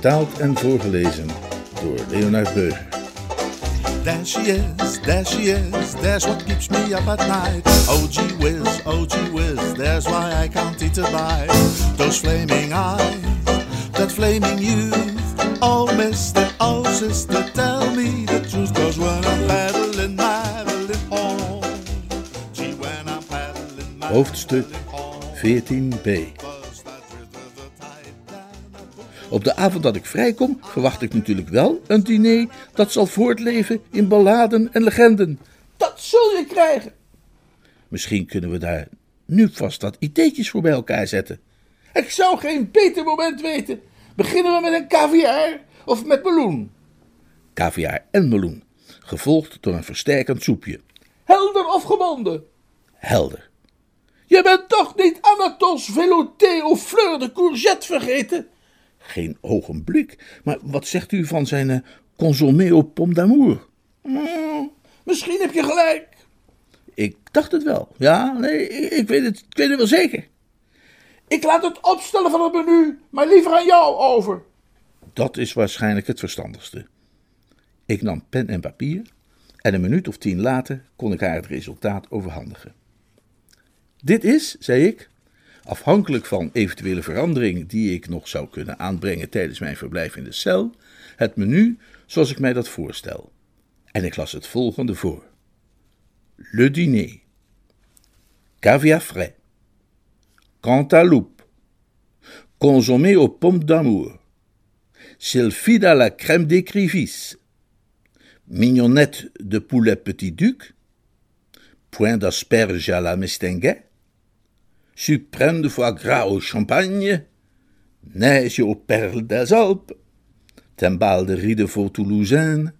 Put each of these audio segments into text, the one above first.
Vertaald en voorgelezen door Leonard Beuger. There she is, there she is, there's what keeps me up at night. Oh gee whiz, oh gee whiz, there's why I can't eat a bite. Those flaming eyes, that flaming youth. Oh mister, oh sister, tell me the truth. Cause when I'm paddling, paddling home. Gee, when I'm paddling, paddling Hoofdstuk home. 14b. Op de avond dat ik vrijkom, verwacht ik natuurlijk wel een diner dat zal voortleven in balladen en legenden. Dat zul je krijgen. Misschien kunnen we daar nu vast wat ideetjes voor bij elkaar zetten. Ik zou geen beter moment weten. Beginnen we met een caviar of met meloen? Caviar en meloen, gevolgd door een versterkend soepje. Helder of gebonden? Helder. Je bent toch niet Anatols velouté of fleur de courgette vergeten? Geen ogenblik. Maar wat zegt u van zijn eh, consommé au pomme d'amour? Hmm, misschien heb je gelijk. Ik dacht het wel. Ja, nee, ik, ik weet het, ik weet het wel zeker. Ik laat het opstellen van het menu, maar liever aan jou over. Dat is waarschijnlijk het verstandigste. Ik nam pen en papier en een minuut of tien later kon ik haar het resultaat overhandigen. Dit is, zei ik, afhankelijk van eventuele verandering die ik nog zou kunnen aanbrengen tijdens mijn verblijf in de cel, het menu zoals ik mij dat voorstel. En ik las het volgende voor: Le dîner, caviar frais, cantaloupe, consommé aux pommes d'amour, sylphide à la crème d'écrivisse, mignonnette de poulet petit duc, point d'asperges à la mestinguet, suprême de foie gras au champagne, neige aux perles des Alpes, timbale de riz de veau toulousaine,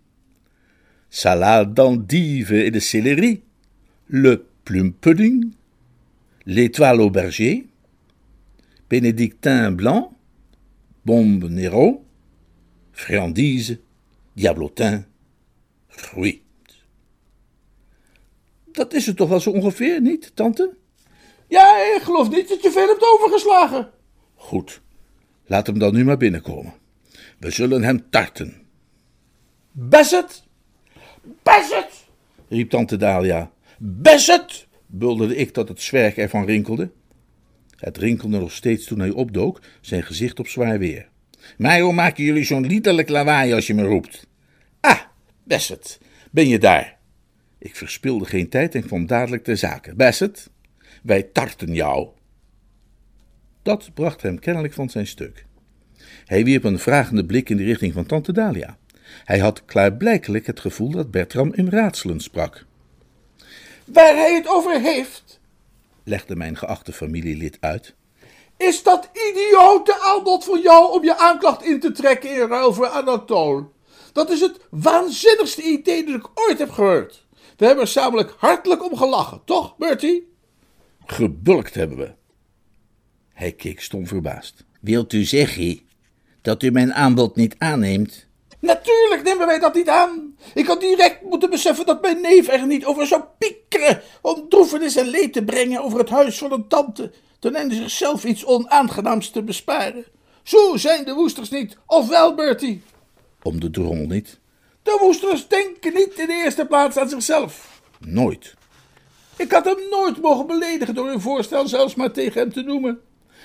salade d'endive et de céleri, le plume pudding, l'étoile auberger, bénédictin blanc, bombe Nero, friandise, diablotin, fruit. Dat is het toch wel zo ongeveer, niet, tante? Ja, ik geloof niet dat je veel hebt overgeslagen. Goed, laat hem dan nu maar binnenkomen. We zullen hem tarten. Basset! Basset! riep tante Dalia. Basset! bulderde ik dat het zwerk ervan rinkelde. Het rinkelde nog steeds toen hij opdook, zijn gezicht op zwaar weer. Maar hoe maken jullie zo'n liederlijk lawaai als je me roept? Ah, Basset, ben je daar? Ik verspilde geen tijd en kwam dadelijk ter zake. Basset, wij tarten jou. Dat bracht hem kennelijk van zijn stuk. Hij wierp een vragende blik in de richting van tante Dalia. Hij had klaarblijkelijk het gevoel dat Bertram in raadselen sprak. Waar hij het over heeft, legde mijn geachte familielid uit, is dat idiote aanbod van jou om je aanklacht in te trekken in ruil voor Anatole. Dat is het waanzinnigste idee dat ik ooit heb gehoord. We hebben er samen hartelijk om gelachen, toch, Bertie? Gebulkt hebben we. Hij keek stom verbaasd. Wilt u zeggen dat u mijn aanbod niet aanneemt? Natuurlijk nemen wij dat niet aan. Ik had direct moeten beseffen dat mijn neef er niet over zou piekeren om droefenis en leed te brengen over het huis van een tante, ten einde zichzelf iets onaangenaams te besparen. Zo zijn de woesters niet, of wel, Bertie? Om de drommel niet. De woesters denken niet in de eerste plaats aan zichzelf. Nooit. Ik had hem nooit mogen beledigen door uw voorstel zelfs maar tegen hem te noemen.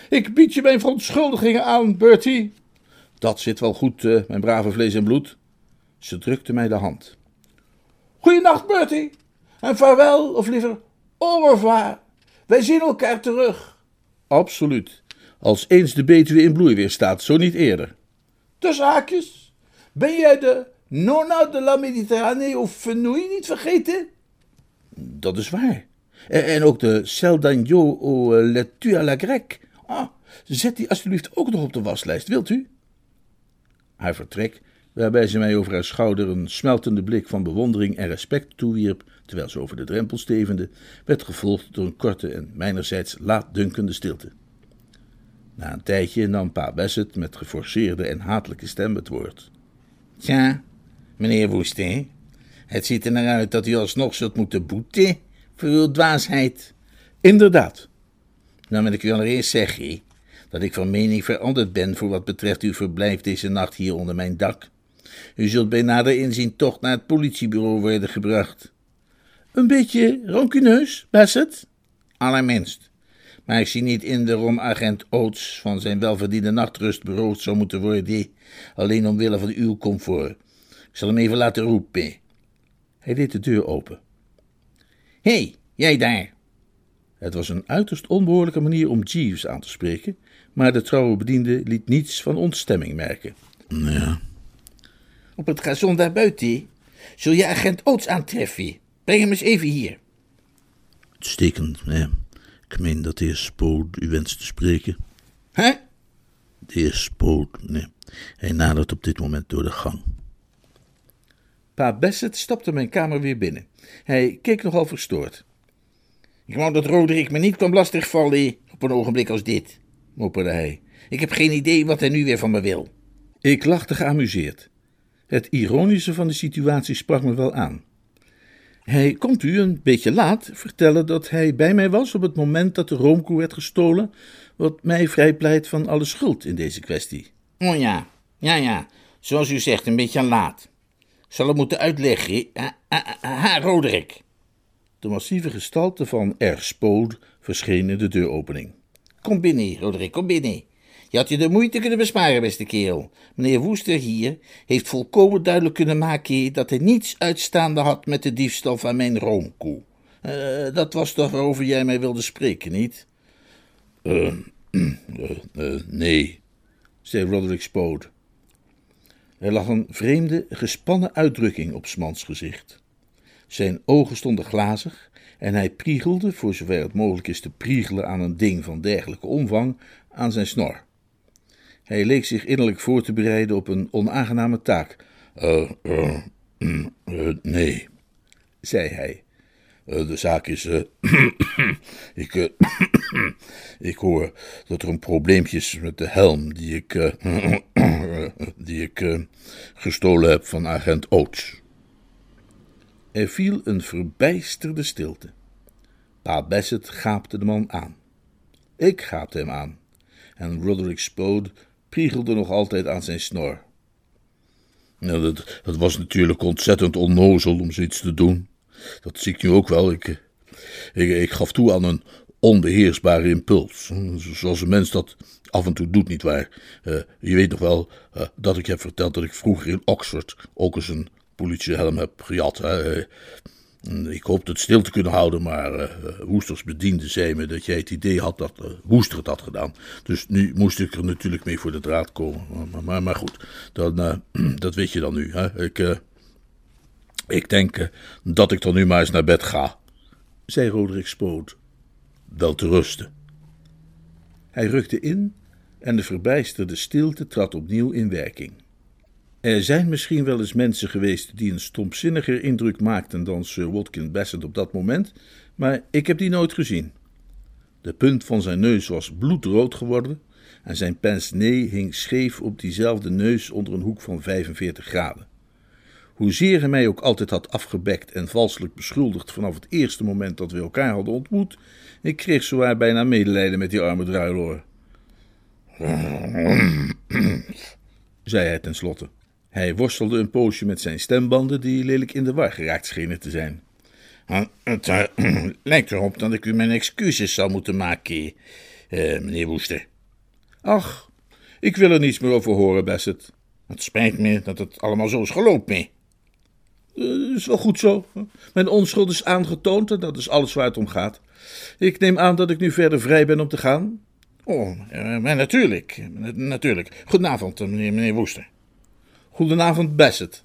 Ik bied je mijn verontschuldigingen aan, Bertie. Dat zit wel goed, eh, mijn brave vlees en bloed. Ze drukte mij de hand. Goeienacht, Bertie. En vaarwel, of liever au revoir. Wij zien elkaar terug. Absoluut. Als eens de Betuwe in bloei weer staat, zo niet eerder. Tussen haakjes. Ben jij de Nonna de la Méditerranée of Fenouille niet vergeten? Dat is waar. En, ook de Cel d'Agneau au laitue à la grecque. Ah, zet die alsjeblieft ook nog op de waslijst, wilt u? Haar vertrek, waarbij ze mij over haar schouder een smeltende blik van bewondering en respect toewierp, terwijl ze over de drempel stevende, werd gevolgd door een korte en mijnerzijds laatdunkende stilte. Na een tijdje nam pa Bassett met geforceerde en hatelijke stem het woord. Tja, meneer Woestijn, het ziet er naar uit dat u alsnog zult moeten boeten voor uw dwaasheid. Inderdaad. Dan wil ik u allereerst zeggen dat ik van mening veranderd ben voor wat betreft uw verblijf deze nacht hier onder mijn dak. U zult bij nader inzien toch naar het politiebureau worden gebracht. Een beetje rancuneus, Bassett? Allerminst. Maar ik zie niet in waarom agent Oates van zijn welverdiende nachtrust beroofd zou moeten worden, alleen omwille van uw comfort. Ik zal hem even laten roepen. Hij deed de deur open. Hé, hey, jij daar! Het was een uiterst onbehoorlijke manier om Jeeves aan te spreken, maar de trouwe bediende liet niets van ontstemming merken. Ja. Op het gazon daarbuiten zul je agent Oates aantreffen. Breng hem eens even hier. Uitstekend, ja. Ik meen dat de heer Spood u wenst te spreken. Hè? De heer Spood, nee. Hij nadert op dit moment door de gang. Pa Bassett stapte mijn kamer weer binnen. Hij keek nogal verstoord. Ik wou dat Roderick me niet kwam lastigvallen op een ogenblik als dit, mopperde hij. Ik heb geen idee wat hij nu weer van me wil. Ik lachte geamuseerd. Het ironische van de situatie sprak me wel aan. Hij komt u een beetje laat vertellen dat hij bij mij was op het moment dat de roomkoe werd gestolen, wat mij vrijpleit van alle schuld in deze kwestie. Oh ja, ja, ja, zoals u zegt, een beetje laat. Zal het moeten uitleggen. Ha, ha, ha, Roderick. De massieve gestalte van R. Spood verscheen in de deuropening. Kom binnen, Roderick, kom binnen. Je had je de moeite kunnen besparen, beste kerel. Meneer Woester hier heeft volkomen duidelijk kunnen maken dat hij niets uitstaande had met de diefstal van mijn roomkoe. Uh, dat was toch waarover jij mij wilde spreken, niet? Uh, uh, nee, zei Roderick Spood. Er lag een vreemde, gespannen uitdrukking op Smans gezicht. Zijn ogen stonden glazig en hij priegelde, voor zover het mogelijk is te priegelen aan een ding van dergelijke omvang, aan zijn snor. Hij leek zich innerlijk voor te bereiden op een onaangename taak. Uh, uh, nee, zei hij. De zaak is. ik, ik hoor dat er een probleempje is met de helm die ik. die ik gestolen heb van agent Oates. Er viel een verbijsterde stilte. Pa Bassett gaapte de man aan. Ik gaapte hem aan. En Roderick Spode priegelde nog altijd aan zijn snor. Nou, dat, dat was natuurlijk ontzettend onnozel om zoiets te doen. Dat zie ik nu ook wel. Ik, ik, ik gaf toe aan een onbeheersbare impuls. Zoals een mens dat af en toe doet, nietwaar? Uh, je weet nog wel uh, dat ik heb verteld dat ik vroeger in Oxford ook eens een politiehelm heb gejat. Hè? Ik hoopte het stil te kunnen houden, maar Woesters bediende zei me dat jij het idee had dat uh, Woester het had gedaan. Dus nu moest ik er natuurlijk mee voor de draad komen. Maar, maar, maar goed, dan, dat weet je dan nu. Hè? Ik, ik denk dat ik dan nu maar eens naar bed ga, zei Roderick Spoot. Wel te rusten. Hij rukte in en de verbijsterde stilte trad opnieuw in werking. Er zijn misschien wel eens mensen geweest die een stomzinniger indruk maakten dan Sir Watkin Bassett op dat moment, maar ik heb die nooit gezien. De punt van zijn neus was bloedrood geworden en zijn pince-nez hing scheef op diezelfde neus onder een hoek van 45 graden. Hoezeer hij mij ook altijd had afgebekt en valselijk beschuldigd vanaf het eerste moment dat we elkaar hadden ontmoet, ik kreeg zowaar bijna medelijden met die arme druiloor. zei hij tenslotte. Hij worstelde een poosje met zijn stembanden, die lelijk in de war geraakt schenen te zijn. Het uh, lijkt erop dat ik u mijn excuses zou moeten maken, uh, meneer Woester. Ach, ik wil er niets meer over horen, Bassett. Het spijt me dat het allemaal zo is gelopen. Uh, is wel goed zo. Mijn onschuld is aangetoond en dat is alles waar het om gaat. Ik neem aan dat ik nu verder vrij ben om te gaan. Oh, maar natuurlijk. Natuurlijk. Goedenavond, meneer, meneer Woester. Goedenavond, Bassett.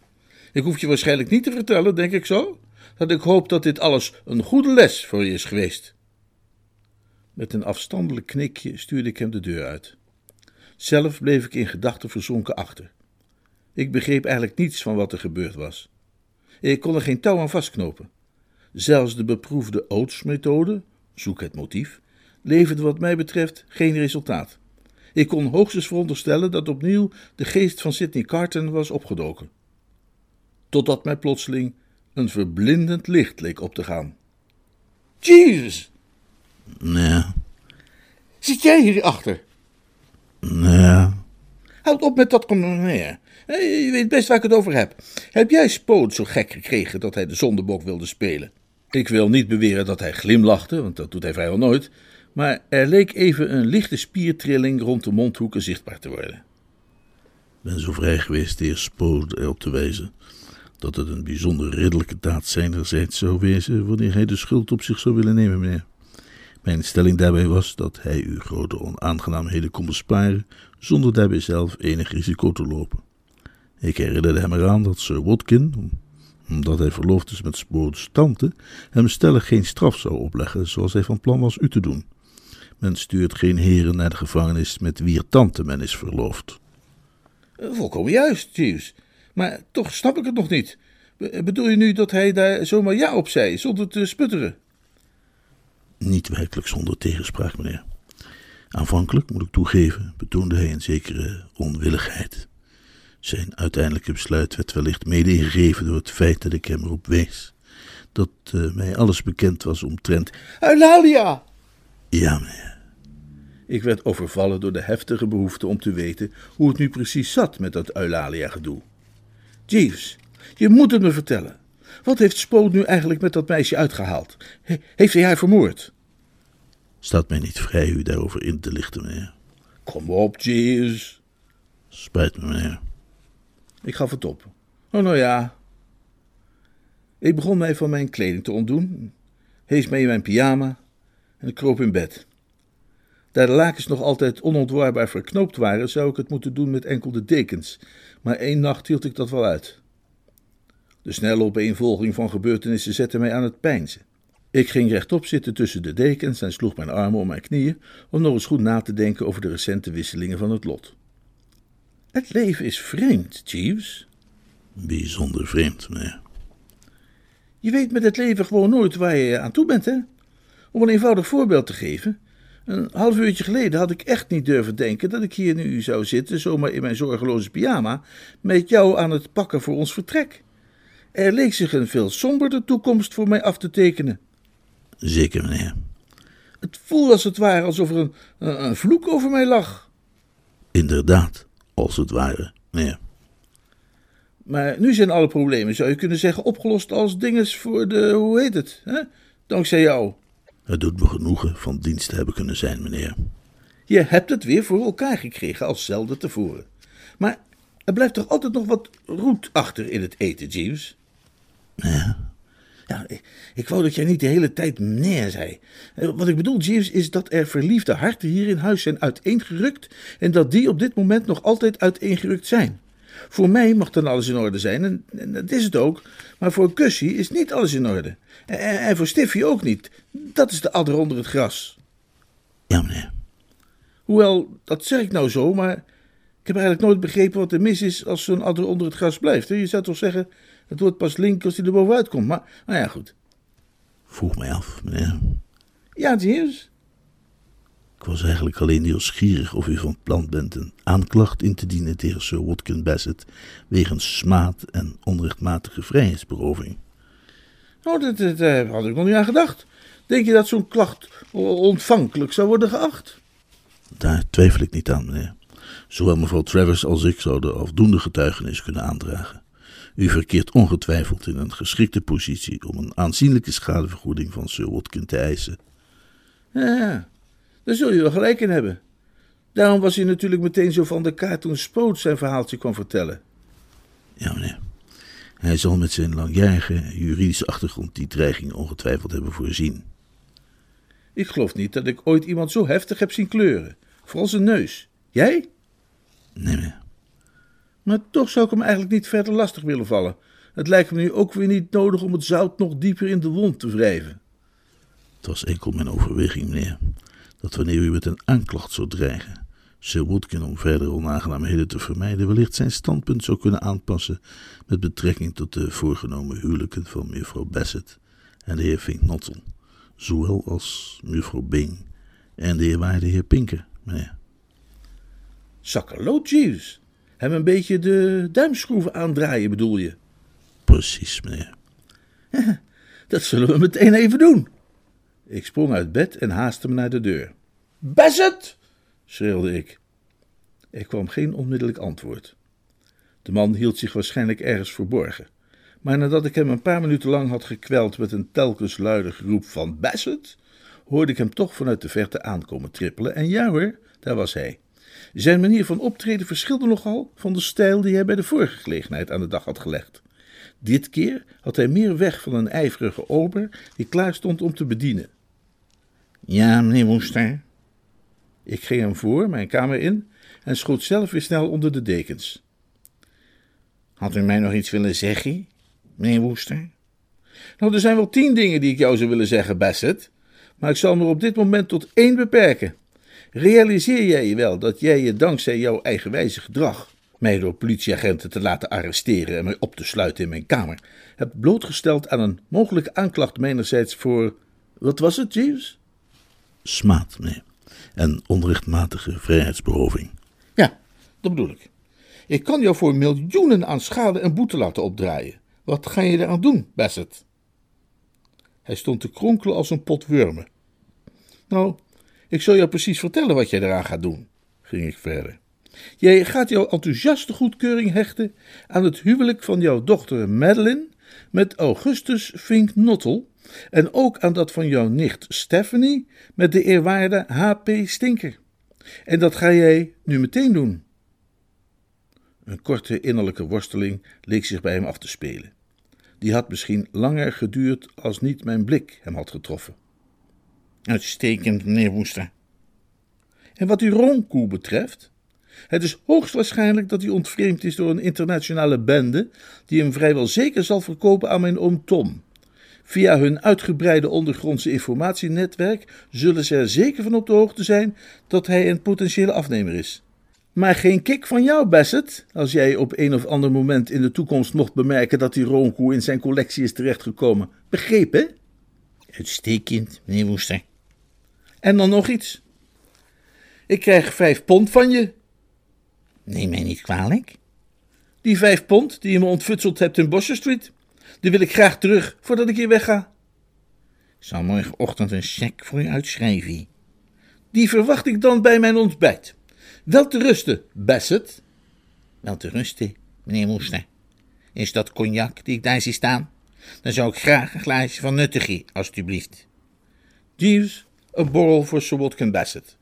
Ik hoef je waarschijnlijk niet te vertellen, denk ik zo, dat ik hoop dat dit alles een goede les voor je is geweest. Met een afstandelijk knikje stuurde ik hem de deur uit. Zelf bleef ik in gedachten verzonken achter. Ik begreep eigenlijk niets van wat er gebeurd was. Ik kon er geen touw aan vastknopen. Zelfs de beproefde Oates-methode, zoek het motief, leverde wat mij betreft geen resultaat. Ik kon hoogstens veronderstellen dat opnieuw de geest van Sidney Carton was opgedoken. Totdat mij plotseling een verblindend licht leek op te gaan. Jezus! Nee, Zit jij hierachter? nee. Houd op met dat commentaar. Je weet best waar ik het over heb. Heb jij Spoot zo gek gekregen dat hij de zondebok wilde spelen? Ik wil niet beweren dat hij glimlachte, want dat doet hij vrijwel nooit. Maar er leek even een lichte spiertrilling rond de mondhoeken zichtbaar te worden. ben zo vrij geweest de heer Spood erop te wijzen dat het een bijzonder ridderlijke daad zijnerzijds zou wezen wanneer hij de schuld op zich zou willen nemen, meneer. Mijn stelling daarbij was dat hij u grote onaangenaamheden kon besparen zonder daarbij zelf enig risico te lopen. Ik herinnerde hem eraan dat Sir Watkin, omdat hij verloofd is met Spoods tante, hem stellig geen straf zou opleggen zoals hij van plan was u te doen. Men stuurt geen heren naar de gevangenis met wier tante men is verloofd. Eh, Volkomen juist, Jeeves. Maar toch snap ik het nog niet. Be- Bedoel je nu dat hij daar zomaar ja op zei, zonder te sputteren? Niet werkelijk zonder tegenspraak, meneer. Aanvankelijk, moet ik toegeven, betoonde hij een zekere onwilligheid. Zijn uiteindelijke besluit werd wellicht mede ingegeven door het feit dat ik hem erop wees dat eh, mij alles bekend was omtrent. Eulalia! Ja, meneer. Ik werd overvallen door de heftige behoefte om te weten hoe het nu precies zat met dat Eulalia-gedoe. Jeeves, je moet het me vertellen. Wat heeft Spoot nu eigenlijk met dat meisje uitgehaald? He- heeft hij haar vermoord? Staat mij niet vrij u daarover in te lichten, meneer. Kom op, Jeeves. Spijt me, meneer. Ik gaf het op. Oh, nou ja. Ik begon mij van mijn kleding te ontdoen, hees mee in mijn pyjama en ik kroop in bed. Daar de lakens nog altijd onontwaarbaar verknoopt waren, zou ik het moeten doen met enkel de dekens, maar één nacht hield ik dat wel uit. De snelle opeenvolging van gebeurtenissen zette mij aan het peinzen. Ik ging rechtop zitten tussen de dekens en sloeg mijn armen om mijn knieën om nog eens goed na te denken over de recente wisselingen van het lot. Het leven is vreemd, Jeeves. Bijzonder vreemd, meneer. Je weet met het leven gewoon nooit waar je aan toe bent, hè? Om een eenvoudig voorbeeld te geven. Een half uurtje geleden had ik echt niet durven denken dat ik hier nu zou zitten, zomaar in mijn zorgeloze pyjama, met jou aan het pakken voor ons vertrek. Er leek zich een veel somberder toekomst voor mij af te tekenen. Zeker, meneer. Het voelde als het ware alsof er een, een, een vloek over mij lag. Inderdaad, als het ware, meneer. Maar nu zijn alle problemen, zou je kunnen zeggen, opgelost als dinges voor de, hoe heet het, hè? Dankzij jou. Het doet me genoegen van dienst te hebben kunnen zijn, meneer. Je hebt het weer voor elkaar gekregen als zelden tevoren. Maar er blijft toch altijd nog wat roet achter in het eten, Jeeves? Ja, Ja, ik, ik wou dat jij niet de hele tijd meneer zei. Eh, Wat ik bedoel, Jeeves, is dat er verliefde harten hier in huis zijn uiteengerukt en dat die op dit moment nog altijd uiteengerukt zijn. Voor mij mag dan alles in orde zijn, en, en dat is het ook. Maar voor Gussie is niet alles in orde. En, en voor Stiffy ook niet. Dat is de adder onder het gras. ja, meneer. Hoewel, dat zeg ik nou zo, maar ik heb eigenlijk nooit begrepen wat er mis is als zo'n adder onder het gras blijft. hè. Je zou toch zeggen, het wordt pas link als hij er bovenuit komt. Maar, nou ja, goed. Vroeg mij af, meneer. Ja, Jeeves. Ik was eigenlijk alleen nieuwsgierig of u van plan bent een aanklacht in te dienen tegen Sir Watkin Bassett wegens smaad en onrechtmatige vrijheidsberoving. Oh, dat, dat, daar had ik nog niet aan gedacht. Denk je dat zo'n klacht ontvankelijk zou worden geacht? Daar twijfel ik niet aan, meneer. Zowel mevrouw Travers als ik zouden afdoende getuigenis kunnen aandragen. U verkeert ongetwijfeld in een geschikte positie om een aanzienlijke schadevergoeding van Sir Watkin te eisen. Ja, daar zul je wel gelijk in hebben. Daarom was hij natuurlijk meteen zo van de kaart toen Spoot zijn verhaaltje kwam vertellen. Ja, meneer. Hij zal met zijn langjarige juridische achtergrond die dreiging ongetwijfeld hebben voorzien. Ik geloof niet dat ik ooit iemand zo heftig heb zien kleuren. Vooral zijn neus. Jij? Nee, meneer. Maar toch zou ik hem eigenlijk niet verder lastig willen vallen. Het lijkt me nu ook weer niet nodig om het zout nog dieper in de wond te wrijven. Het was enkel mijn overweging, meneer. dat wanneer u met een aanklacht zou dreigen, Sir Watkin om verdere onaangenaamheden te vermijden, wellicht zijn standpunt zou kunnen aanpassen met betrekking tot de voorgenomen huwelijken van mevrouw Bassett en de heer Finknottel, zowel als mevrouw Bing en de eerwaarde heer Pinker, meneer. Sakkerloot, Jeeves. Hem een beetje de duimschroeven aandraaien, bedoel je? Precies, meneer. Dat zullen we meteen even doen. Ik sprong uit bed en haastte me naar de deur. Bassett! schreeuwde ik. Er kwam geen onmiddellijk antwoord. De man hield zich waarschijnlijk ergens verborgen. Maar nadat ik hem een paar minuten lang had gekweld met een telkens luider geroep van Bassett, hoorde ik hem toch vanuit de verte aankomen trippelen. En ja hoor, daar was hij. Zijn manier van optreden verschilde nogal van de stijl die hij bij de vorige gelegenheid aan de dag had gelegd. Dit keer had hij meer weg van een ijverige ober die klaar stond om te bedienen. Ja, meneer Woester. Ik ging hem voor, mijn kamer in, en schoot zelf weer snel onder de dekens. Had u mij nog iets willen zeggen, meneer Woester? Nou, er zijn wel tien dingen die ik jou zou willen zeggen, Bassett, maar ik zal me op dit moment tot één beperken. Realiseer jij je wel dat jij je dankzij jouw eigenwijze gedrag mij door politieagenten te laten arresteren en mij op te sluiten in mijn kamer, hebt blootgesteld aan een mogelijke aanklacht mijnerzijds voor. Wat was het, Jeeves? Smaad, meneer. En onrechtmatige vrijheidsberoving. Ja, dat bedoel ik. Ik kan jou voor miljoenen aan schade en boete laten opdraaien. Wat ga je eraan doen, Bassett? Hij stond te kronkelen als een pot wormen. Nou, ik zal jou precies vertellen wat jij eraan gaat doen, ging ik verder. Jij gaat jouw enthousiaste goedkeuring hechten aan het huwelijk van jouw dochter Madeline met Augustus Fink Nottel en ook aan dat van jouw nicht Stephanie met de eerwaarde H.P. Stinker. En dat ga jij nu meteen doen. Een korte innerlijke worsteling leek zich bij hem af te spelen. Die had misschien langer geduurd als niet mijn blik hem had getroffen. Uitstekend, meneer Woester. En wat die roomkoe betreft, het is hoogstwaarschijnlijk dat hij ontvreemd is door een internationale bende die hem vrijwel zeker zal verkopen aan mijn oom Tom. Via hun uitgebreide ondergrondse informatienetwerk zullen ze er zeker van op de hoogte zijn dat hij een potentiële afnemer is. Maar geen kik van jou, Bassett, als jij op een of ander moment in de toekomst mocht bemerken dat die roomkoe in zijn collectie is terechtgekomen. Begrepen? Uitstekend, meneer Woester. En dan nog iets. Ik krijg vijf pond van je. Neem mij niet kwalijk. Die vijf pond die je me ontfutseld hebt in Bosher Street, die wil ik graag terug voordat ik hier wegga. Ik zal morgenochtend een cheque voor u uitschrijven. Die verwacht ik dan bij mijn ontbijt. Wel te rusten, Bassett. Wel te rusten, meneer Woester. Is dat cognac die ik daar zie staan? Dan zou ik graag een glaasje van nuttigie, alstublieft. Jeeves, een borrel voor Sir Watkin Bassett.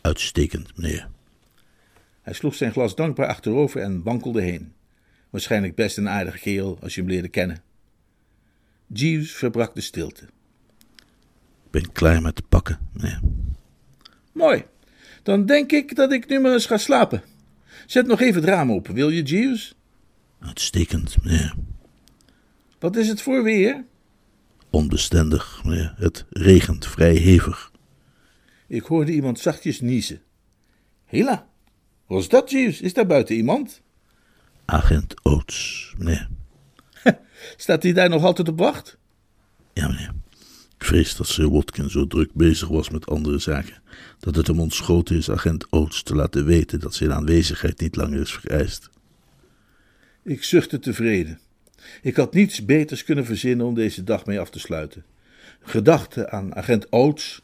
Uitstekend, meneer. Hij sloeg zijn glas dankbaar achterover en wankelde heen. Waarschijnlijk best een aardige kerel als je hem leerde kennen. Jeeves verbrak de stilte. Ik ben klaar met te pakken, meneer. Mooi. Dan denk ik dat ik nu maar eens ga slapen. Zet nog even het raam open, wil je, Jeeves? Uitstekend, meneer. Wat is het voor weer? Onbestendig, meneer. Het regent vrij hevig. Ik hoorde iemand zachtjes niezen. Hela, wat is dat, Jeeves? Is daar buiten iemand? Agent Oates, meneer. Staat hij daar nog altijd op wacht? Ja, meneer. Ik vrees dat Sir Watkin zo druk bezig was met andere zaken, dat het hem ontschoten is agent Oates te laten weten dat zijn aanwezigheid niet langer is vereist. Ik zuchtte tevreden. Ik had niets beters kunnen verzinnen om deze dag mee af te sluiten. Gedachte aan agent Oates,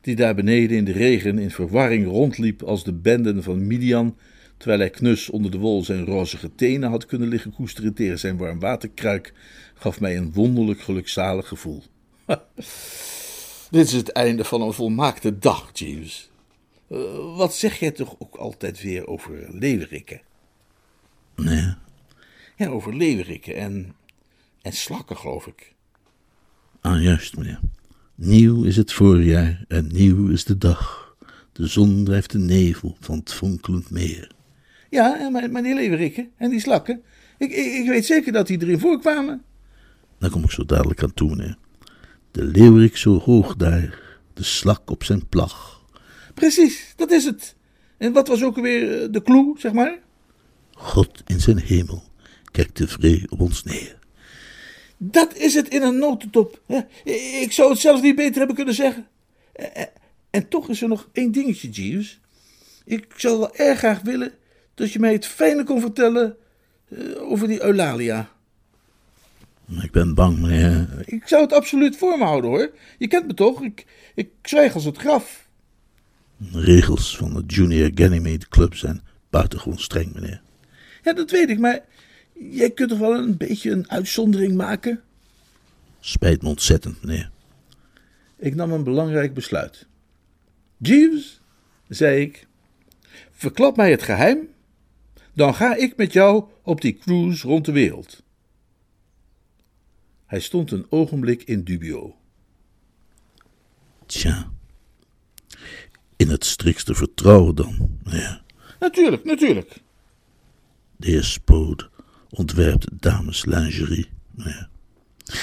die daar beneden in de regen in verwarring rondliep als de benden van Midian, terwijl hij knus onder de wol zijn rozige tenen had kunnen liggen koesteren tegen zijn warm waterkruik, gaf mij een wonderlijk gelukzalig gevoel. Dit is het einde van een volmaakte dag, Jeeves. Uh, wat zeg jij toch ook altijd weer over leeuwerikken? Nee, Ja, over leeuwerikken en, en slakken, geloof ik. ah juist, meneer. Nieuw is het voorjaar en nieuw is de dag. De zon drijft de nevel van het fonkelend meer. Ja, maar, maar die leeuwerikken en die slakken, ik, ik, ik weet zeker dat die erin voorkwamen. Daar kom ik zo dadelijk aan toe, meneer. De leeuwerik zo hoog daar, de slak op zijn plag. precies, dat is het. En wat was ook alweer eh, de clue, zeg maar? God in zijn hemel kijkt tevreden op ons neer. Dat is het in een notendop. Ja, ik zou het zelf niet beter hebben kunnen zeggen. Eh, eh, En toch is er nog één dingetje, Jeeves. Ik zou wel erg graag willen dat je mij het fijne kon vertellen eh, over die Eulalia. Ik ben bang, meneer. Ik zou het absoluut voor me houden, hoor. Je kent me toch? Ik, ik zwijg als het graf. De regels van de Junior Ganymede Club zijn buitengewoon streng, meneer. Ja, dat weet ik, maar jij kunt toch wel een beetje een uitzondering maken? Spijt me ontzettend, meneer. Ik nam een belangrijk besluit. Jeeves, zei ik, verklap mij het geheim, dan ga ik met jou op die cruise rond de wereld. Hij stond een ogenblik in dubio. Tja. In het strikste vertrouwen dan, meneer. Natuurlijk, natuurlijk. De heer Spode ontwerpt dameslingerie, meneer.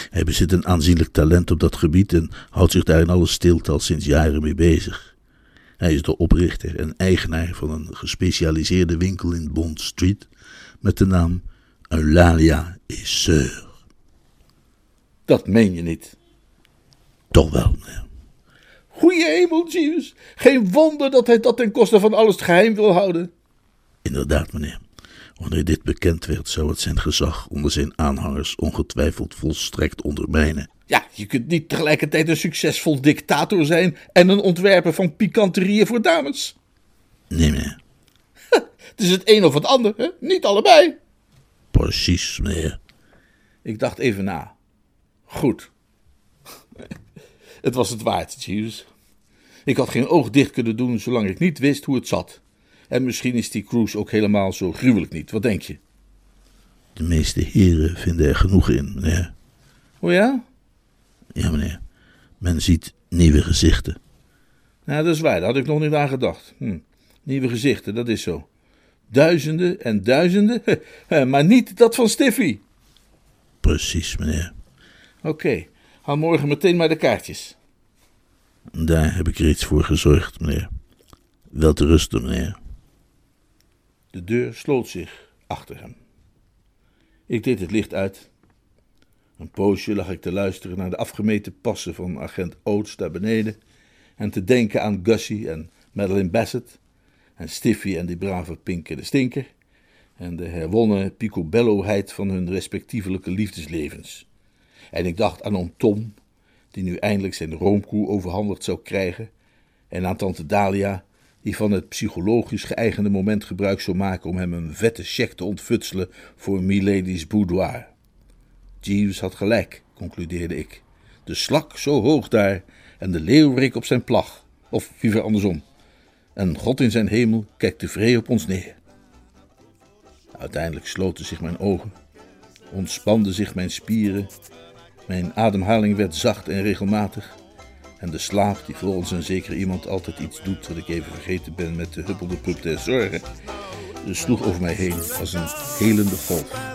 Hij bezit een aanzienlijk talent op dat gebied en houdt zich daar in alle stilte al sinds jaren mee bezig. Hij is de oprichter en eigenaar van een gespecialiseerde winkel in Bond Street met de naam Eulalia et Sœur. Dat meen je niet. Toch wel, meneer. Goeie hemel, Jeeves. Geen wonder dat hij dat ten koste van alles geheim wil houden. Inderdaad, meneer. Wanneer dit bekend werd, zou het zijn gezag onder zijn aanhangers ongetwijfeld volstrekt ondermijnen. Ja, je kunt niet tegelijkertijd een succesvol dictator zijn en een ontwerper van pikanterieën voor dames. Nee, meneer. Het is het een of het ander, hè? niet allebei. Precies, meneer. Ik dacht even na. Goed. Het was het waard, Jeeves. Ik had geen oog dicht kunnen doen zolang ik niet wist hoe het zat. En misschien is die cruise ook helemaal zo gruwelijk niet. Wat denk je? De meeste heren vinden er genoeg in, meneer. Oh ja? Ja, meneer. Men ziet nieuwe gezichten. Nou, dat is waar. Daar had ik nog niet aan gedacht. Hm. Nieuwe gezichten, dat is zo. Duizenden en duizenden, maar niet dat van Stiffy. Precies, meneer. Oké, haal morgen meteen maar de kaartjes. Daar heb ik reeds voor gezorgd, meneer. Wel te rusten, meneer. De deur sloot zich achter hem. Ik deed het licht uit. Een poosje lag ik te luisteren naar de afgemeten passen van agent Oates daar beneden en te denken aan Gussie en Madeline Bassett en Stiffy en die brave Pinker de Stinker en de herwonnen picobelloheid van hun respectievelijke liefdeslevens. En ik dacht aan oom Tom, die nu eindelijk zijn roomkoe overhandigd zou krijgen, en aan tante Dalia, die van het psychologisch geëigende moment gebruik zou maken om hem een vette cheque te ontfutselen voor Milady's boudoir. Jeeves had gelijk, concludeerde ik. De slak zo hoog daar en de leeuwerik op zijn plag, of liever andersom. En God in zijn hemel kijkt tevreden op ons neer. Uiteindelijk sloten zich mijn ogen, ontspanden zich mijn spieren, mijn ademhaling werd zacht en regelmatig. En de slaap, die volgens een zeker iemand altijd iets doet wat ik even vergeten ben met de huppelde pup der zorgen, sloeg over mij heen als een helende golf.